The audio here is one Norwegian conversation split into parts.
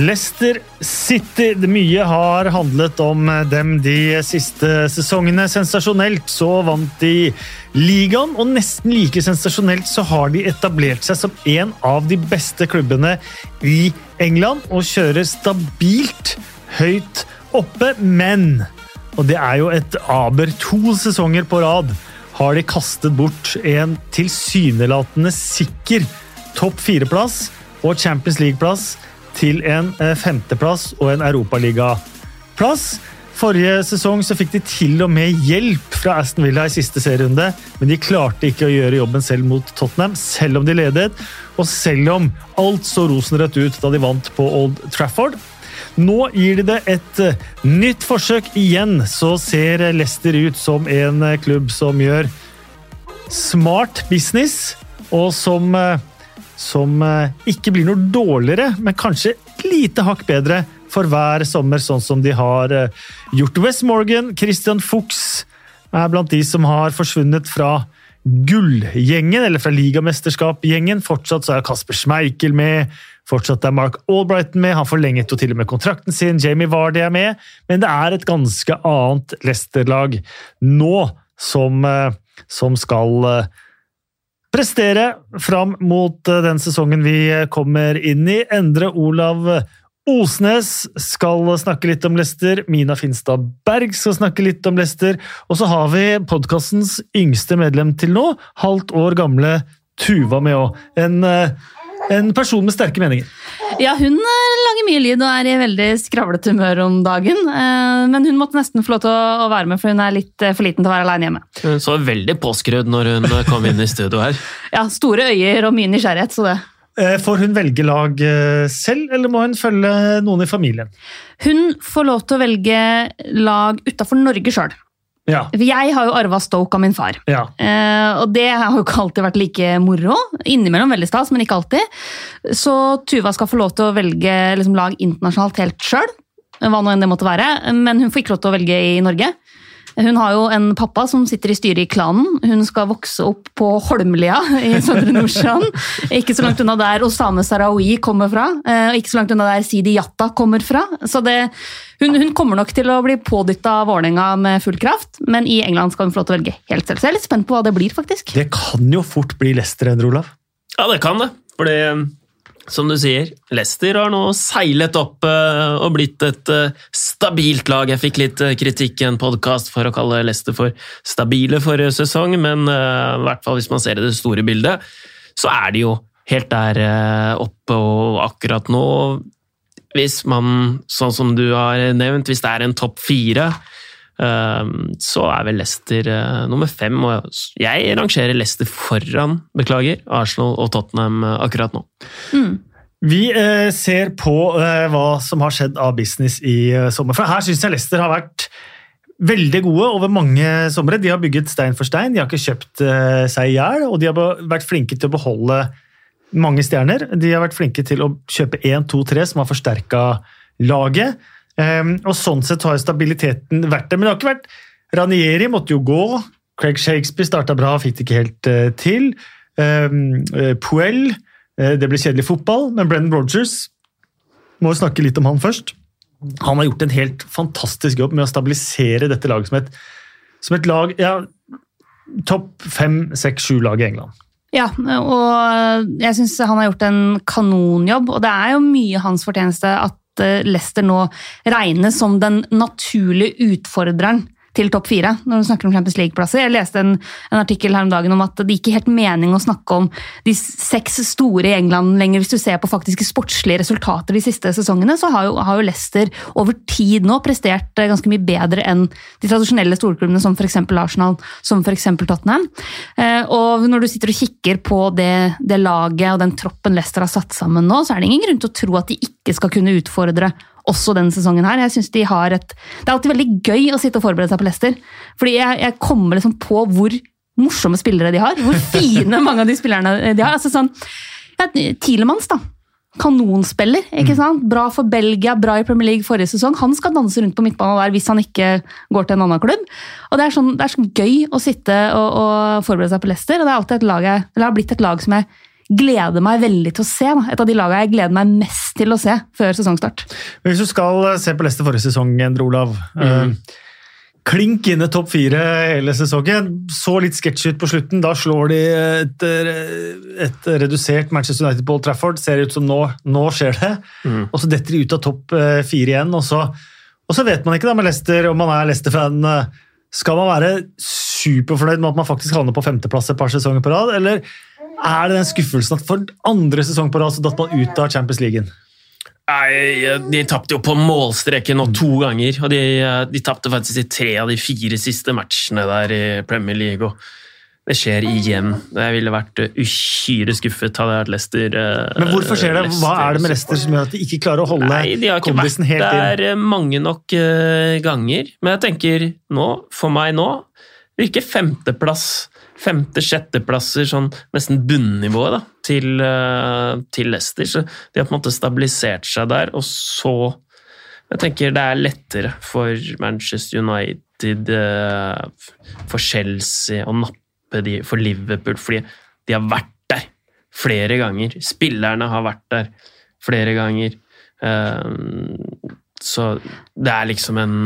Leicester City. Mye har handlet om dem de siste sesongene. Sensasjonelt så vant de ligaen, og nesten like sensasjonelt så har de etablert seg som en av de beste klubbene i England og kjører stabilt høyt oppe, men Og det er jo et aber. To sesonger på rad har de kastet bort en tilsynelatende sikker topp fire-plass og Champions League-plass til en eh, femteplass og en europaligaplass. Forrige sesong så fikk de til og med hjelp fra Aston Villa i siste serierunde, men de klarte ikke å gjøre jobben selv mot Tottenham, selv om de ledet, og selv om alt så rosenrødt ut da de vant på Old Trafford. Nå gir de det et eh, nytt forsøk igjen, så ser Leicester ut som en eh, klubb som gjør smart business, og som som ikke blir noe dårligere, men kanskje lite hakk bedre for hver sommer, sånn som de har gjort. West Morgan, Christian Fuchs er blant de som har forsvunnet fra gullgjengen, eller fra ligamesterskapgjengen. Fortsatt så er Kasper Schmeichel med, fortsatt er Mark Albrighton med. Han forlenget jo til og med kontrakten sin. Jamie Vardy er med, men det er et ganske annet Leicester-lag nå som, som skal prestere fram mot den sesongen vi kommer inn i. Endre Olav Osnes skal snakke litt om Lester. Mina Finstad Berg skal snakke litt om Lester. Og så har vi podkastens yngste medlem til nå, halvt år gamle Tuva med òg. En, en person med sterke meninger. Ja, hun lager mye lyd og er i veldig skravlete humør om dagen. Men hun måtte nesten få lov til å være med, for hun er litt for liten til å være alene hjemme. Hun så veldig påskrudd når hun kom inn i studio her. Ja, store øyer og mye nysgjerrighet, så det. Får hun velge lag selv, eller må hun følge noen i familien? Hun får lov til å velge lag utafor Norge sjøl. Ja. Jeg har jo arva Stoke av min far. Ja. Eh, og det har jo ikke alltid vært like moro. Innimellom veldig stas, men ikke alltid. Så Tuva skal få lov til å velge liksom, lag internasjonalt helt sjøl. Hva nå enn det måtte være. Men hun får ikke lov til å velge i Norge. Hun har jo en pappa som sitter i styret i klanen. Hun skal vokse opp på Holmlia i Søndre Nordsjøen. Ikke så langt unna der Osame Sarawi kommer fra. Og ikke så langt unna der Sidi Jatta kommer fra. Så det, hun, hun, kommer nok til å bli pådytta av Vålerenga med full kraft, men i England skal hun få lov til å velge helt selv. Så jeg er litt spent på hva det blir, faktisk. Det kan jo fort bli Leicester, Endre Olav. Ja, det kan det. Fordi som du sier, Leicester har nå seilet opp uh, og blitt et uh, stabilt lag. Jeg fikk litt uh, kritikk i en podkast for å kalle Leicester for stabile forrige sesong, men i hvert fall hvis man ser i det store bildet, så er de jo helt der oppe, og akkurat nå Hvis man, sånn som du har nevnt, hvis det er en topp fire så er vel Leicester nummer fem. og Jeg rangerer Leicester foran beklager, Arsenal og Tottenham akkurat nå. Mm. Vi eh, ser på eh, hva som har skjedd av business i eh, sommer. For Her syns jeg Leicester har vært veldig gode over mange somre. De har bygget stein for stein, de har ikke kjøpt seg i hjel, og de har vært flinke til å beholde mange stjerner. De har vært flinke til å kjøpe én, to, tre som har forsterka laget. Um, og sånn sett har stabiliteten vært der. Men det har ikke vært Ranieri måtte jo gå. Craig Shakespeare starta bra, fikk det ikke helt uh, til. Um, uh, Puel uh, Det ble kjedelig fotball, men Brennan Rogers Må jo snakke litt om han først. Han har gjort en helt fantastisk jobb med å stabilisere dette laget som et, som et lag ja, Topp fem, seks, sju lag i England. Ja, og jeg syns han har gjort en kanonjobb. Og det er jo mye hans fortjeneste at Leicester nå regnes som den naturlige utfordreren til topp fire når du snakker om Champions League-plasser. Jeg leste en, en, artikkel her om dagen om at det ikke helt mening å snakke om de seks store i England lenger. Hvis du ser på faktiske sportslige resultater de siste sesongene, så har jo, har jo Leicester over tid nå prestert ganske mye bedre enn de tradisjonelle storklubbene som f.eks. Arsenal, som f.eks. Tottenham. Eh, og når du sitter og kikker på det, det laget og den troppen Leicester har satt sammen nå, så er det ingen grunn til å tro at de ikke skal kunne utfordre også denne sesongen her. Jeg synes de har et, Det er alltid veldig gøy å sitte og forberede seg på Leicester. Fordi jeg, jeg kommer liksom på hvor morsomme spillere de har. Hvor fine mange av de spillerne de har. Altså sånn, ja, Tilemanns, da. Kanonspiller. ikke sant? Bra for Belgia, bra i Premier League forrige sesong. Han skal danse rundt på midtbanen der hvis han ikke går til en annen klubb. Og Det er, sånn, det er sånn gøy å sitte og, og forberede seg på Leicester. og Det, er alltid et lag jeg, det har blitt et lag som jeg gleder meg veldig til å se. Da. Et av de lagene jeg gleder meg mest til å se før sesongstart. Men Hvis du skal se på Leicester forrige sesong, Endre Olav. Mm. Klink inne topp fire hele sesongen. Så litt sketsj ut på slutten. Da slår de et, et, redusert Manchester United på Old Trafford. Ser ut som nå, nå skjer det. Mm. Og så detter de ut av topp fire igjen. Og så, og så vet man ikke da med Leicester, om man er Leicester-fan skal man være superfornøyd med at man faktisk havner på femteplass et par sesonger på rad, eller er det den skuffelsen at for andre sesong på rad så datt man ut av Champions League? Nei, De tapte jo på målstreken nå to ganger, og de, de tapte faktisk i tre av de fire siste matchene der i Premier League. og det skjer igjen. Jeg ville vært uhyre skuffet hadde jeg vært Leicester. Men hvorfor skjer det? Hva er det med Leicester som gjør at de ikke klarer å holde Nei, De har ikke vært der inn? mange nok ganger. Men jeg tenker nå, for meg nå, virker femteplass, femte-sjetteplasser sånn nesten bunnivået da, til, uh, til Leicester. Så de har på en måte stabilisert seg der, og så Jeg tenker det er lettere for Manchester United, uh, for Chelsea å nappe de for Liverpool, fordi de har vært der flere ganger. Spillerne har vært der flere ganger. Så det er liksom en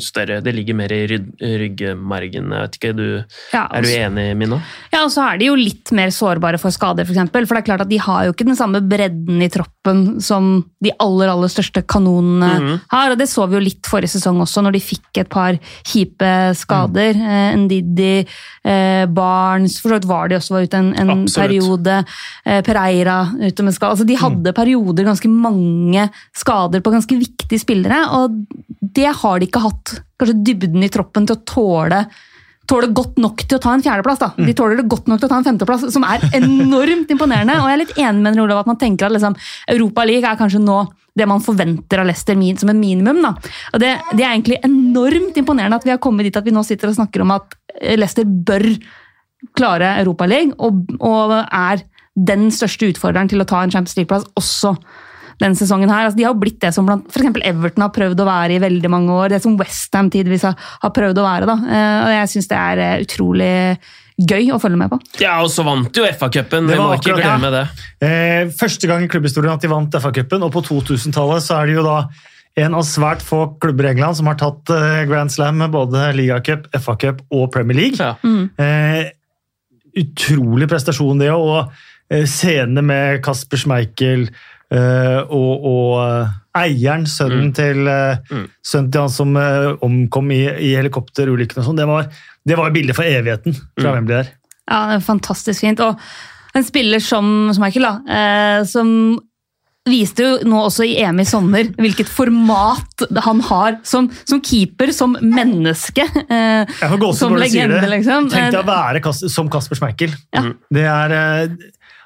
større Det ligger mer i ryggmargen. Jeg vet ikke, du, ja, Er du altså- enig, Minna? Ja, og så er de jo litt mer sårbare for skader, f.eks. For, eksempel, for det er klart at de har jo ikke den samme bredden i troppen som de aller aller største kanonene mm -hmm. har. og Det så vi jo litt forrige sesong også, når de fikk et par kjipe skader. Mm. Ndidi, eh, Barnes For så vidt var de også var ute en, en periode. Eh, Pereira ute med skade. Altså, de hadde mm. perioder, ganske mange skader på ganske viktige spillere spillere, og det har de ikke hatt kanskje dybden i troppen til å tåle tåler godt nok til å ta en fjerdeplass. da. De mm. tåler det godt nok til å ta en femteplass, som er enormt imponerende. Og jeg er litt enig med Olav at man tenker at liksom, Europa League er kanskje nå det man forventer av Leicester som en minimum. da. Og det, det, er egentlig enormt imponerende at vi har kommet dit at vi nå sitter og snakker om at Leicester bør klare Europa League, og, og er den største utfordreren til å ta en Champions League-plass også denne sesongen her. Altså, de har blitt det som blant for Everton har prøvd å være i veldig mange år. Det som Westham tidvis har, har prøvd å være. Da. Eh, og jeg syns det er eh, utrolig gøy å følge med på. Ja, og så vant jo FA-cupen. Vi må ikke glemme det. Eh, første gang i klubbhistorien at de vant FA-cupen, og på 2000-tallet så er det jo da en av svært få klubber i England som har tatt eh, Grand Slam med både ligacup, FA-cup og Premier League. Ja. Mm. Eh, utrolig prestasjon, det òg. Og scene scenene med Kasper Schmeichel, Uh, og, og uh, eieren, sønnen, mm. til, uh, mm. sønnen til han som omkom i, i helikopterulykken, og sånn, det var, det var bildet for evigheten fra mm. Wembley der. Ja, det er fantastisk fint. Og en spiller som, som Michael, da, som viste jo nå også i EM i sommer hvilket format han har som, som keeper, som menneske. Eh, som legende, liksom. Tenk deg å være som Kasper Schmeichel. Ja. Det er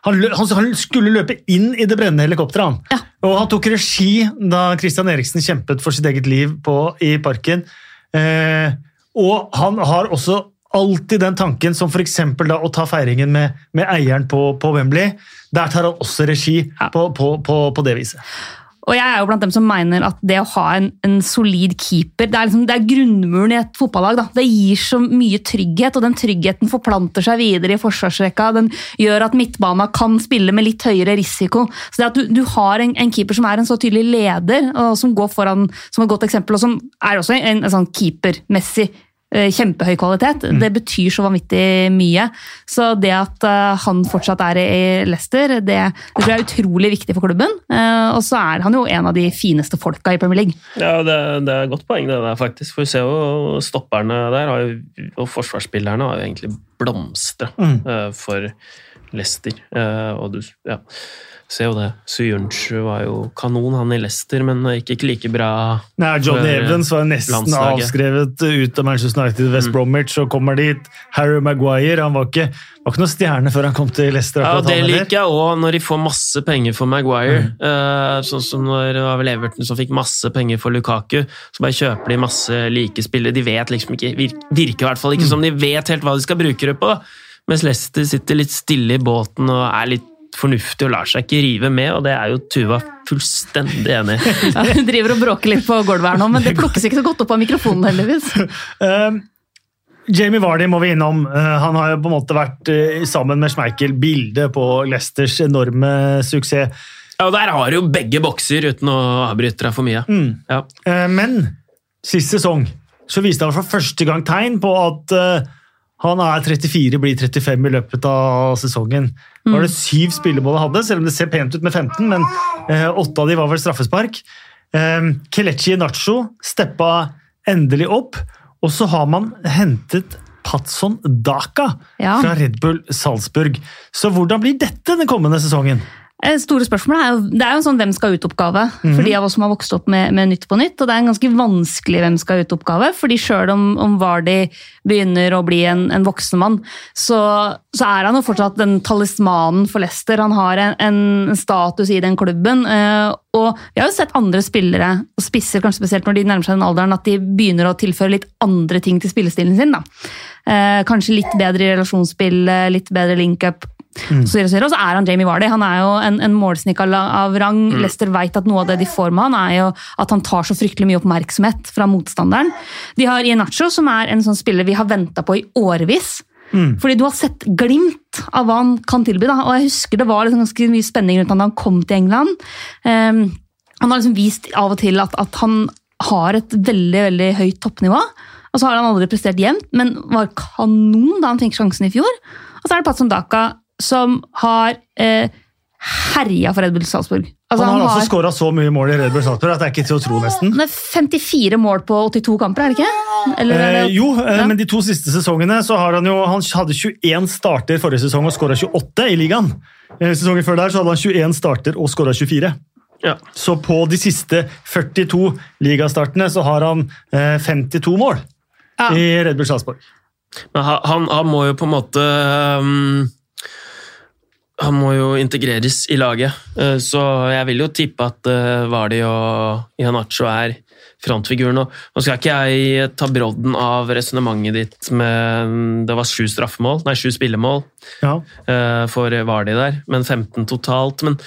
han, han, skulle løpe inn i det brennende helikopteret. Ja. Og han tok regi da Christian Eriksen kjempet for sitt eget liv på, i parken. Eh, og han har også alltid den tanken som f.eks. å ta feiringen med, med eieren på, på, Wembley. Der tar han også regi ja. på, på, på det viset. Og jeg er jo blant dem som mener at det å ha en, en solid keeper det er, liksom, det er, grunnmuren i et fotballag. Da. Det gir så mye trygghet, og den tryggheten forplanter seg videre i forsvarsrekka. Den gjør at midtbana kan spille med litt høyere risiko. Så det at du, du har en, en, keeper som er en så tydelig leder, og som går foran som et godt eksempel, og som er også en, en sånn keepermessig kjempehøy kvalitet. Mm. Det betyr så vanvittig mye. Så det at uh, han fortsatt er i Leicester, det, det, tror jeg er utrolig viktig for klubben. Uh, og så er han jo en av de fineste folka i Premier League. Ja, det, det er et godt poeng, det der, faktisk. For vi ser jo stopperne der, og forsvarsspillerne har jo egentlig blomstra mm. uh, for Leicester. og du, ja ser jo det. Suyunchu var jo kanon, han i Leicester, men gikk ikke like bra. Nei, Johnny Evans var nesten landslaget. avskrevet ut av Manchester United West mm. Bromwich, og kommer dit. Harry Maguire han var ikke, var ikke noen stjerne før han kom til Leicester. Ja, Det liker jeg òg, når de får masse penger for Maguire. Mm. Uh, sånn som når det var vel Everton som fikk masse penger for Lukaku. Så bare kjøper de masse like spillere. De vet liksom ikke, virker i hvert fall ikke mm. som de vet helt hva de skal bruke det på. Mens Leicester sitter litt stille i båten og er litt fornuftig og lar seg ikke rive med, og det er jo Tuva fullstendig enig i. ja, hun driver og bråker litt på gulvet her nå, men det plukkes ikke så godt opp av mikrofonen, heldigvis. Um, Jamie Vardy må vi innom. Eh, han har jo på en måte vært eh, sammen med Schmeichel bildet på Leicesters enorme suksess. Ja, og Der har jo begge bokser, uten å avbryte deg for mye. Mm. Ja. Eh, Men sist sesong så viste han for første gang tegn på at han er 34, blir 35 i løpet av sesongen. Var det syv spillemål han hadde, selv om det ser pent ut med 15, men eh, åtte av de var vel straffespark. Eh, Kelechi Nacho steppa endelig opp, og så har man hentet Patson Daka Ja. fra Red Bull Salzburg. Så hvordan blir dette den kommende sesongen? Eh, Store spørsmålet er jo, Det er jo en sånn hvem skal ut-oppgave for de av oss som har vokst opp med, med Nytt på Nytt. Og det er en ganske vanskelig hvem skal ut-oppgave, fordi sjøl om, om Vardi begynner å bli en, en voksen mann, så, så er han jo fortsatt den talismanen for Leicester. Han har en, en status i den klubben. eh, Og vi har jo sett andre spillere, og spisser kanskje spesielt når de nærmer seg den alderen, at de begynner å tilføre litt andre ting til spillestilen sin. da. Eh, kanskje litt bedre i relasjonsspill, eh, litt bedre link-up. Og så, og så er han Jamie Vardy. Han er jo en, en målsnik av, rang. Mm. Leicester vet at noe av det de får med han, er jo at han tar så fryktelig mye oppmerksomhet fra motstanderen. De har Ienacho, som er en sånn spiller vi har venta på i årevis. Fordi du har sett glimt av hva han kan tilby. Da. Og jeg husker det var liksom ganske mye spenning rundt han da han kom til England. Um, han har liksom vist av og til at, at han har et veldig veldig høyt toppnivå. Og så har han aldri prestert jevnt, men var kanon da han fikk sjansen i fjor. Og så er det Patson Daka som har eh, herja for Red Bull Salzburg. Altså, han har han altså også skåra så mye mål i Red Bull Salzburg at det er ikke til å tro, nesten. han er 54 mål på 82 kamper, er det ikke? Eller er Eh, det, jo, eh, Ja. men de to siste sesongene så har han jo Han hadde 21 starter forrige sesong og skåra 28 i ligaen. Eh, Sesongen før der så hadde han 21 starter og skåra 24. Ja. Så på de siste 42 ligastartene så har han eh, 52 mål Ja. i Red Bull Salzburg. Men han, han, han må jo på en måte um, Han må jo integreres i laget, Eh, så jeg vil jo tippe at uh, Vardi og Ianacho er frontfiguren. Nå skal ikke jeg ta brodden av resonnementet ditt med Det var sju straffemål, nei, sju spillemål Ja. eh, for Vardi der, men 15 totalt. Men,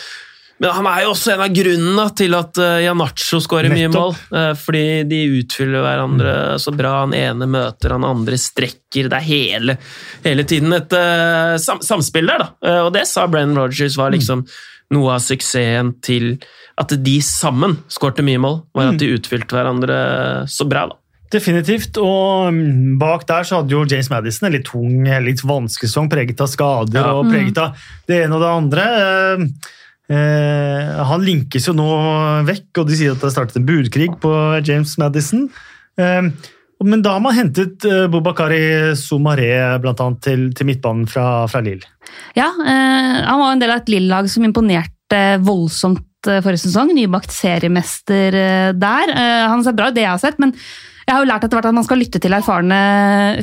men han er jo også en av grunnene til at Janacho skårer mye mål. Eh, fordi de utfyller hverandre så bra. Han ene møter han andre, strekker. Det er hele, hele tiden et eh, sam samspill der, da. Eh, og det sa Brennan Rogers var liksom noe av suksessen til at de sammen skårte mye mål. Var at de utfylte hverandre så bra, da. Definitivt. Og mm, bak der så hadde jo James Madison en litt tung, litt vanskelig sesong, preget av skader Ja. og preget av det ene og det andre. Eh, han linkes jo nå vekk, og de sier at det har startet en budkrig på James Madison. Eh, men da har man hentet eh, Bobakari Soumaré annet, til, til midtbanen fra, fra Lille. Ja, han var en del av et Lill-lag som imponerte voldsomt forrige sesong. Nybakt seriemester der. Han ser bra ut, det jeg har sett, men jeg har jo lært etter hvert at man skal lytte til erfarne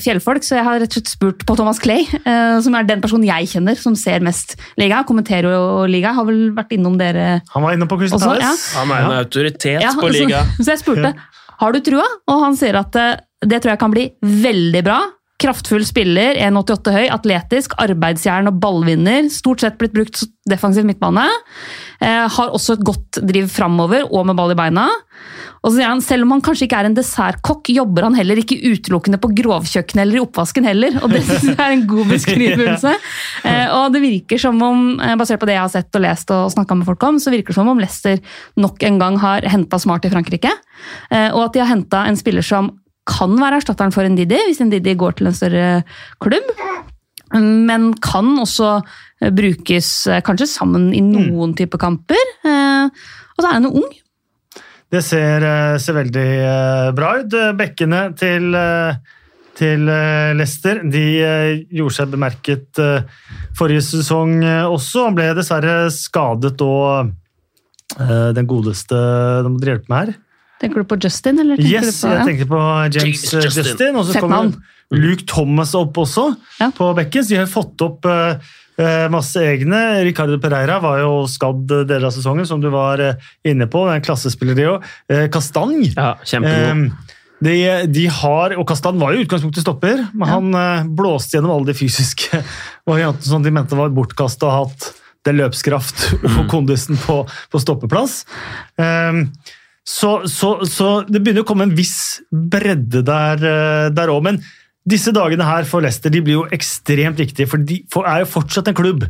fjellfolk, så jeg har rett og slett spurt på Thomas Clay, eh, som er den personen jeg kjenner som ser mest liga. Kommenterer jo liga. Har vel vært innom dere Han var inne på Crystal Palace. ja. Han er en autoritet Ja, på liga. Så, så jeg spurte har du trua, og han sier at eh, det tror jeg kan bli veldig bra. Kraftfull spiller, 1,88 høy, atletisk, arbeidsjern og ballvinner. Stort sett blitt brukt defensivt defensiv midtbane. Eh, har også et godt driv framover og med ball i beina. Og så sier han, Selv om han kanskje ikke er en dessertkokk, jobber han heller ikke utelukkende på grovkjøkkenet eller i oppvasken heller. Og det synes jeg er en god beskrivelse. Eh, og det virker som om, eh, basert på det jeg har sett og lest og snakka med folk om, så virker det som om Leicester nok en gang har henta Smart i Frankrike. Eh, og at de har henta en spiller som kan være erstatteren for en Didi hvis en Didi går til en større klubb. Men kan også eh, brukes eh, kanskje sammen i noen type kamper. Eh, Og så er han jo ung. Det ser, ser veldig bra ut. Bekkene til, til Leicester de gjorde seg bemerket forrige sesong også. Han ble dessverre skadet og den godeste De må dere hjelpe meg her. Tenker du på Justin? Eller Yes, du på, jeg ja? tenkte på James, James eh, Justin. Justin. Og så kommer. Luke Thomas opp også Ja. på bekken. Så de har fått opp eh, masse egne. Ricardo Pereira var jo skadd deler av sesongen, som du var inne på. En klassespiller, de òg. Kastang. Ja, kjempegod. Eh, de, de har, og Kastan var jo utgangspunktet stopper, men Ja. han blåste gjennom alle de fysiske variantene som de mente var bortkasta og hatt den løpskraft og kondisen på, på stoppeplass. Eh, så, så, så det begynner å komme en viss bredde der, eh, òg, men disse dagene her for Leicester de blir jo ekstremt viktige, for de er jo fortsatt en klubb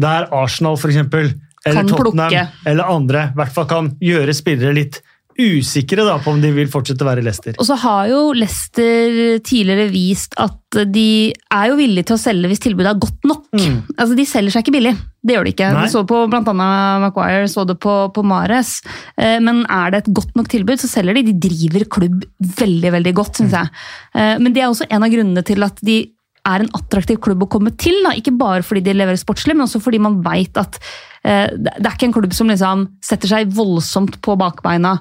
der Arsenal for eksempel, eller Tottenham plukke. eller andre i hvert fall kan gjøre spillere litt usikre da, på om de vil fortsette å være Leicester. Og så har jo Leicester tidligere vist at de er jo villige til å selge hvis tilbudet er godt nok. Mm. Altså, De selger seg ikke billig. Det gjør de ikke. Nei. Du så på annet Maguire, så det på, på Mares. Eh, Men er det et godt nok tilbud, så selger de. De driver klubb veldig veldig godt, syns jeg. Eh, Men det er også en av grunnene til at de er en attraktiv klubb å komme til. Da. Ikke bare fordi de leverer sportslig, men også fordi man veit at eh, det er ikke en klubb som liksom setter seg voldsomt på bakbeina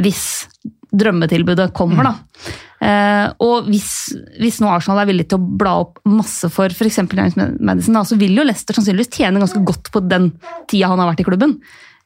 hvis drømmetilbudet kommer. da. Eh, og hvis, hvis nå Arsenal er villig til å bla opp masse for f.eks. James Madison, da, så vil jo Leicester sannsynligvis tjene ganske godt på den tida han har vært i klubben.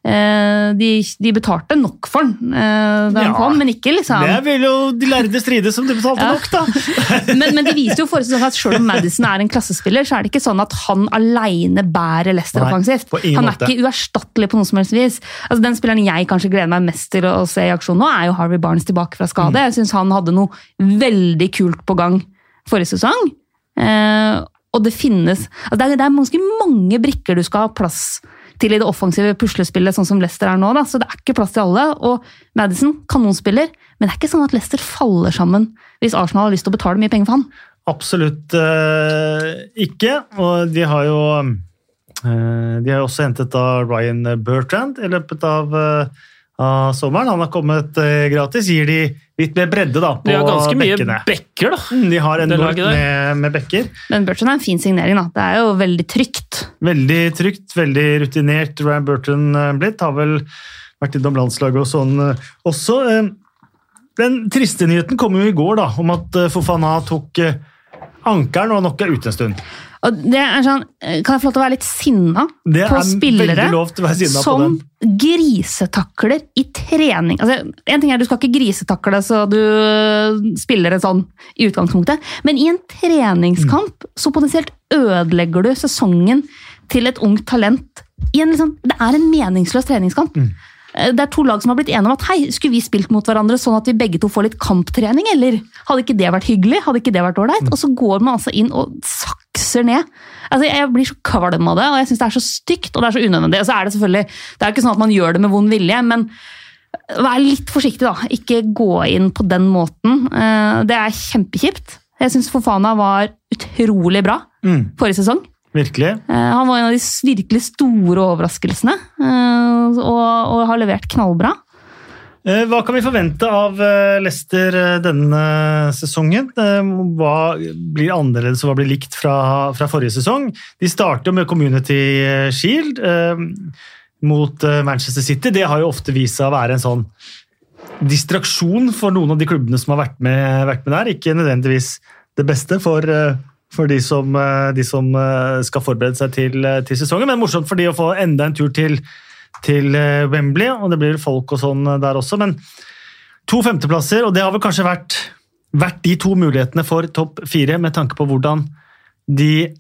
Eh, de, de betalte nok for han da da han kom, men ikke liksom Det vil jo de lærde stride som de betalte Ja. nok, da! men, men de viser jo forrige at selv om Madison er en klassespiller, så er det ikke sånn at han aleine bærer Leicester offensivt. Han er måte. ikke uerstattelig på noe som helst vis. Altså, den spilleren jeg kanskje gleder meg mest til å se i aksjon nå, er jo Harvey Barnes tilbake fra skade. Mm. Jeg syns han hadde noe veldig kult på gang forrige sesong. Eh, og det finnes altså, det, er, det er ganske mange brikker du skal ha plass til i det offensive puslespillet, sånn som Leicester er nå. Da. Så det er ikke plass til alle. Og Madison, kanonspiller, men det er ikke sånn at Leicester faller sammen hvis Arsenal har lyst til å betale mye penger for han. Absolutt eh, ikke. Og de har jo eh, De har jo også hentet da Ryan Bertrand i løpet av, eh, av sommeren. Han har kommet eh, gratis. Gir de litt mer bredde da, på De har ganske mye bekker, da. Mm, De har enormt med, med bekker. Men Burton er en fin signering. da. Det er jo veldig trygt. Veldig trygt, veldig rutinert. Ryan Burton eh, blitt. Har vel vært innom landslaget og sånn eh, også. Eh, Den triste nyheten kom jo i går da, om at Fofana tok eh, ankelen og nok er ute en stund. Og det er sånn, eh, Kan jeg få lov til å være litt sinna Det på er spillere sinna på som den. grisetakler i trening? Altså, en ting er Du skal ikke grisetakle så du spiller en sånn i utgangspunktet, men i en treningskamp så potensielt ødelegger du sesongen til et ungt talent. En liksom, det er en meningsløs treningskamp. Mm. Eh, Det er to lag som har blitt enige om at hei, skulle vi spilt mot hverandre sånn at vi begge to får litt kamptrening, eller? Hadde ikke det vært hyggelig? Hadde ikke det vært Mm. ålreit? Og så går man altså inn og sakser ned. Altså, Jeg blir så kvalm av det, og jeg syns det er så stygt og det er så unødvendig. Og så er Det selvfølgelig, det er ikke sånn at man gjør det med vond vilje, men vær litt forsiktig, da. Ikke gå inn på den måten. Eh, Det er kjempekjipt. Jeg syns Fofana var utrolig bra Mm, forrige sesong. Virkelig. Eh, Han var en av de virkelig store overraskelsene, eh, og, og har levert knallbra. Eh, Hva kan vi forvente av Leicester denne sesongen? Hva blir annerledes og hva blir likt fra, fra forrige sesong? De starter med Community Shield eh, mot Manchester City. Det har jo ofte vist seg å være en sånn distraksjon for noen av de klubbene som har vært med, vært med der. Ikke nødvendigvis det beste for, eh, for de som, eh, de som eh, skal forberede seg til, eh, til sesongen, men morsomt for de å få enda en tur til til Wembley, og det blir folk og sånn der også. Men to femteplasser, og det har vel kanskje vært, vært de to mulighetene for topp fire, med tanke på hvordan de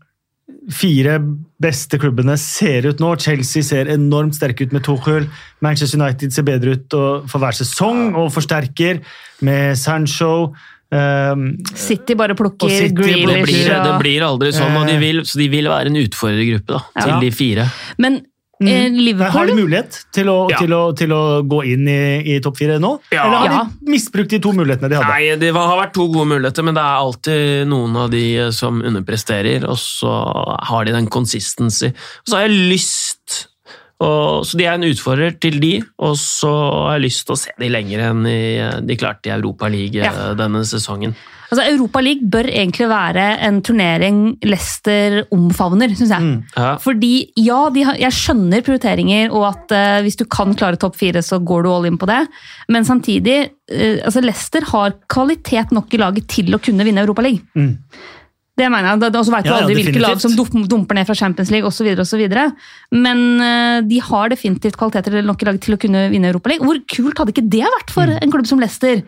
fire beste klubbene ser ut nå. Chelsea ser enormt sterke ut med Tuchel. Manchester United ser bedre ut for hver sesong og forsterker med Sancho. Um, City bare plukker City, Grealish Det blir, det blir aldri sånn, og de vil, så de vil være en utfordrergruppe da, til de fire. Men eh, har de mulighet til å, Ja. til å, til å gå inn i, i topp fire nå? Ja. Eller har Ja. de misbrukt de to mulighetene de hadde? Nei, det har vært to gode muligheter, men det er alltid noen av de som underpresterer, og så har de den consistency. Og så har jeg lyst og, Så de er en utfordrer til de, og så har jeg lyst til å se de lenger enn i, de klarte i Europa League Ja. eh, denne sesongen. Altså, Europa League bør egentlig være en turnering Leicester omfavner, syns jeg. Mm. Ja. Fordi ja, de har, jeg skjønner prioriteringer, og at uh, hvis du kan klare topp fire, så går du all in på det. Men samtidig, uh, altså Leicester har kvalitet nok i laget til å kunne vinne Europa League. Mm. Det mener jeg. Og så vet du Ja, ja, aldri hvilke lag som dumper ned fra Champions League osv. Men uh, de har definitivt kvaliteter nok i laget til å kunne vinne Europa League. Hvor kult hadde ikke det vært for Mm. en klubb som Leicester?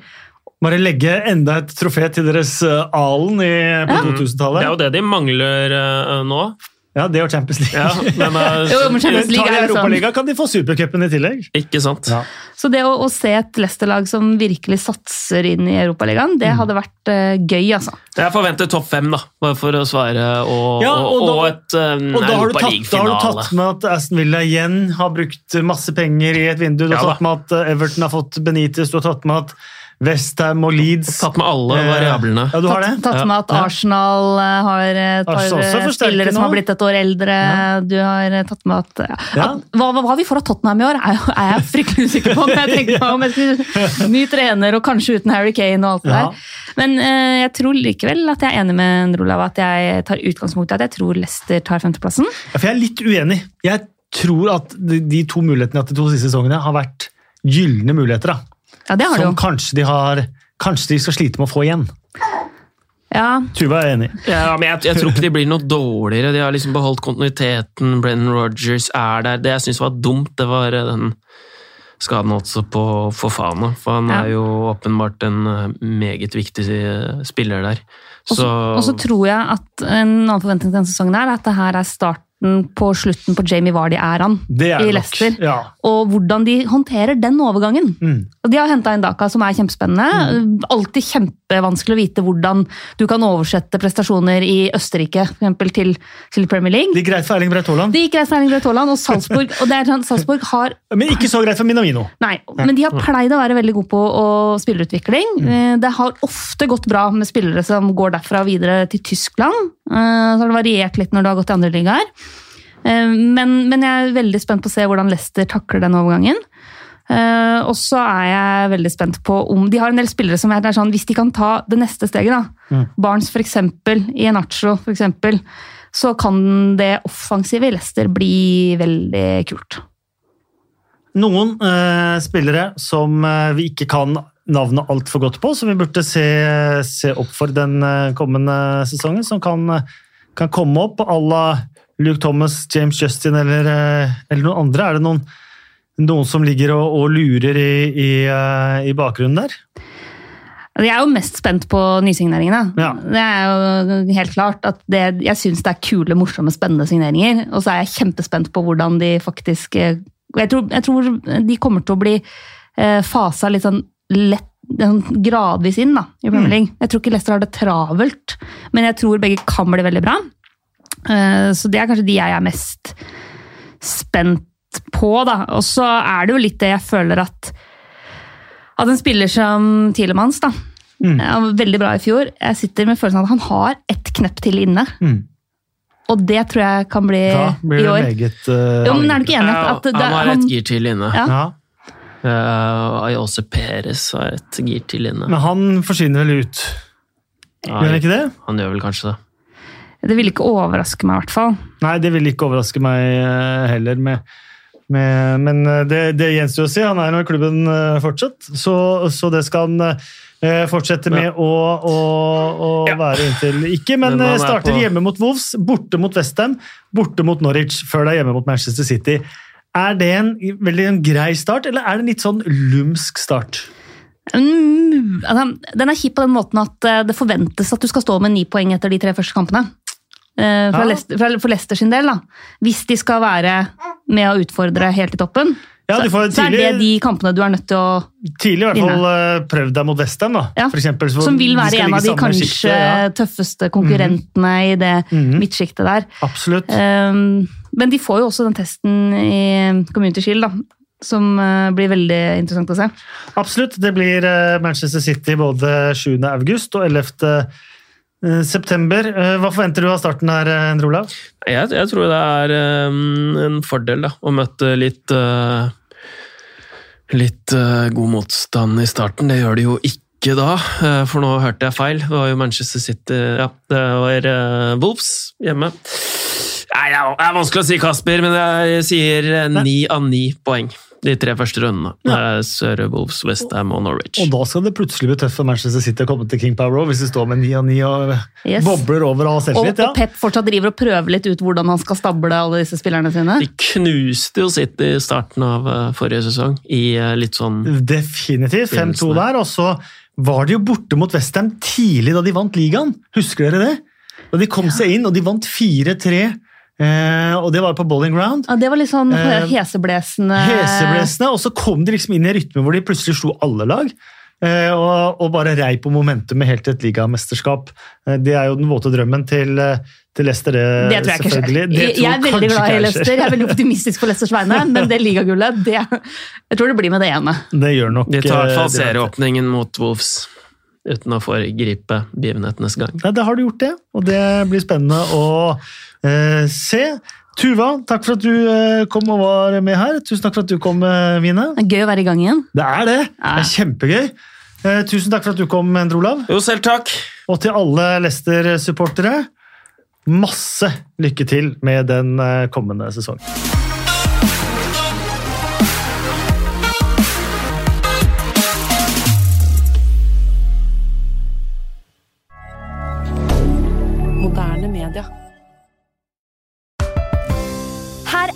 Bare legge enda et trofé til deres uh, Alen i, på Ja. 2000-tallet. Det er jo det de mangler uh, nå. Ja, det og Champions League. Ja, men, uh, Jo, men Champions League Tar de er liksom Europaligaen, kan de få supercupen i tillegg. Ikke sant? Ja. Så det å, å se et Leicester-lag som virkelig satser inn i Europaligaen, det hadde vært uh, gøy, altså. Jeg forventer topp fem, da, bare for å svare, og, Ja, og, og og, da- et um, Og da har, du tatt, da har du tatt med at Aston Villa igjen har brukt masse penger i et vindu. Du har Ja tatt med at eh, Everton har fått Benitez, du har tatt med at Westham og Leeds Tatt med alle Eh, variablene. Ja, du har det? Tatt, tatt med at Arsenal eh, har også eh, spillere som har blitt et år eldre. Du har tatt med at, ja. Ja. at hva, hva vi får av Tottenham i år, er, er jeg fryktelig usikker på. Men jeg meg om jeg skulle, Ny trener og kanskje uten Harry Kane og alt det Ja. der. Men eh, jeg tror likevel at jeg er enig med Ndrolav at jeg tar utgangspunkt i at jeg tror Leicester tar femteplassen. Ja, for jeg er litt uenig. Jeg tror at de, de to mulighetene de to siste sesongene har vært gylne muligheter. da. Ja, det har du Som jo. kanskje de har Kanskje de skal slite med å få igjen. Ja, Tuva er enig. Ja, men jeg, jeg tror ikke de blir noe dårligere. De har liksom beholdt kontinuiteten. Brennan Rogers er der. Det jeg syns var dumt, det var eh, den skaden også på Fofana. For han Ja. er jo åpenbart en eh, meget viktig eh, spiller der. Og så- og så tror jeg at en annen forventning til denne sesongen er at det her er starten på slutten på Jamie Det er i. Leicester. Ja. Og hvordan de håndterer den overgangen. Mm. Og De har henta inn Daka, som er kjempespennende. Alltid kjempevanskelig å vite hvordan du kan oversette prestasjoner i Østerrike for eksempel, til, til Premier League. Det gikk greit for Erling Braut Haaland, Det gikk greit for Erling Braut Haaland og Salzburg. og det er sånn, Salzburg har men ikke så greit for Minamino. Nei, men de har pleid å være veldig gode på å spillerutvikling. Mm. Det har ofte gått bra med spillere som går derfra og videre til Tyskland. Eh, Så har det variert litt når du har gått i andre ligaer. Eh, Men, men jeg er veldig spent på å se hvordan Leicester takler den overgangen. Eh, og så er jeg veldig spent på om De har en del spillere som er sånn, hvis de kan ta det neste steget, da. Mm. Barnes f.eks., Ienacho f.eks., så kan det offensive i Leicester bli veldig kult. Noen eh, spillere som eh, vi ikke kan navnet altfor godt på, som vi burde se, se opp for den eh, kommende sesongen, som kan, kan komme opp à la Luke Thomas, James Justin eller, eller noen andre. Er det noen, noen som ligger og, og lurer i, i, eh, i bakgrunnen der? Jeg er jo mest spent på nysigneringene. Ja. Det er jo helt klart at det, Jeg syns det er kule, morsomme, spennende signeringer. Og så er jeg kjempespent på hvordan de faktisk eh, jeg tror, jeg tror de kommer til å bli eh, fasa litt sånn lett sånn gradvis inn da, i Premier League. Jeg tror ikke Leicester har det travelt, men jeg tror begge kan bli veldig bra. Så det er kanskje de jeg er mest spent på, da. Og så er det jo litt det jeg føler at at en spiller som Tilemanns, da, Mm. han var veldig bra i fjor. Jeg sitter med følelsen av at han har ett knepp til inne. Mm. Og det tror jeg kan bli Da blir i det år. meget uh, Jo, men er du ikke enig? At, at det, han har et gir til inne. Ja. ja. Uh, Ayose Perez har et gir til inne. Men han forsvinner vel ut, gjør han ikke det? han gjør vel kanskje det. det ville ikke overraske meg, i hvert fall. Nei, det vil ikke overraske meg eh, heller. Med, med, men eh, det, det gjenstår å si. Han er nå i klubben eh, fortsatt, så, så det skal han eh, fortsette med å, å, å Ja. være inntil ikke. Men, Men starter på- hjemme mot Wolves, borte mot Westham, borte mot Norwich, før det er hjemme mot Manchester City. Er det en veldig en grei start, eller er det en litt sånn lumsk start? Mm, altså, Den er kjip på den måten at det forventes at du skal stå med ni poeng etter de tre første kampene. Eh, fra Ja. Leicester, for Leicester sin del, da. Hvis de skal være med å utfordre helt i toppen, Ja, du får så, så er det de kampene du er nødt til å Tidlig i hvert fall eh, prøvd deg mot Westham, da. Ja, For eksempel, så Som vil være en av de kanskje sjiktet, ja. tøffeste konkurrentene i det Mhm. midtsjiktet der. Absolutt. Um, men de får jo også den testen i Community Shield, da. Som uh, blir veldig interessant å se. Absolutt. Det blir eh, Manchester City både 7. august og 11. eh, september. Eh, Hva forventer du av starten her, eh, Endre Olav? Jeg, jeg tror det er en fordel da, å møte litt litt god motstand i starten. Det gjør det jo ikke da, for nå hørte jeg feil. Det var jo Manchester City Ja, det var Wolves hjemme. Nei, det er vanskelig å si, Kasper, men jeg sier ni av ni poeng. De tre første rundene. Ja. Sør Wolves, Westham og Norwich. Og da skal det plutselig bli tøft for Manchester City å komme til King Power Road hvis de står med 9 av 9 og Yes. bobler over og har Og, ja. og Pep fortsatt driver og prøver litt ut hvordan han skal stable alle disse spillerne sine. De knuste jo City i starten av uh, forrige sesong, i uh, litt sånn Definitivt. 5-2 der. Og så var de jo borte mot Westham tidlig da de vant ligaen. Husker dere det? Da de kom seg inn, og de vant 4-3 Eh, og det var på Bowling Ground. Ja, det var litt sånn Eh, heseblesende Heseblesende, og så kom de liksom inn i en rytme hvor de plutselig slo alle lag. eh, Og, og bare rei på momentumet helt til et ligamesterskap. Eh, Det er jo den våte drømmen til, eh, til Leicester, det, Det tror jeg ikke skjer. Jeg, jeg er veldig glad i Lester, Leicester. Jeg er veldig optimistisk på Leicesters vegne, men det ligagullet, det Jeg tror det blir med det ene. Det gjør nok De tar i hvert eh, fall serieåpningen mot Wolves, uten å foregripe begivenhetenes gang. Nei, da har du gjort det, og det blir spennende å eh, se. Tuva, takk for at du eh, kom og var med her. Tusen takk for at du kom, Vine. Det er gøy å være i gang igjen. Det er det! Det er kjempegøy. Eh, tusen takk for at du kom, Endre Olav. Jo, selv takk! Og til alle Lester-supportere, masse lykke til med den eh, kommende sesongen.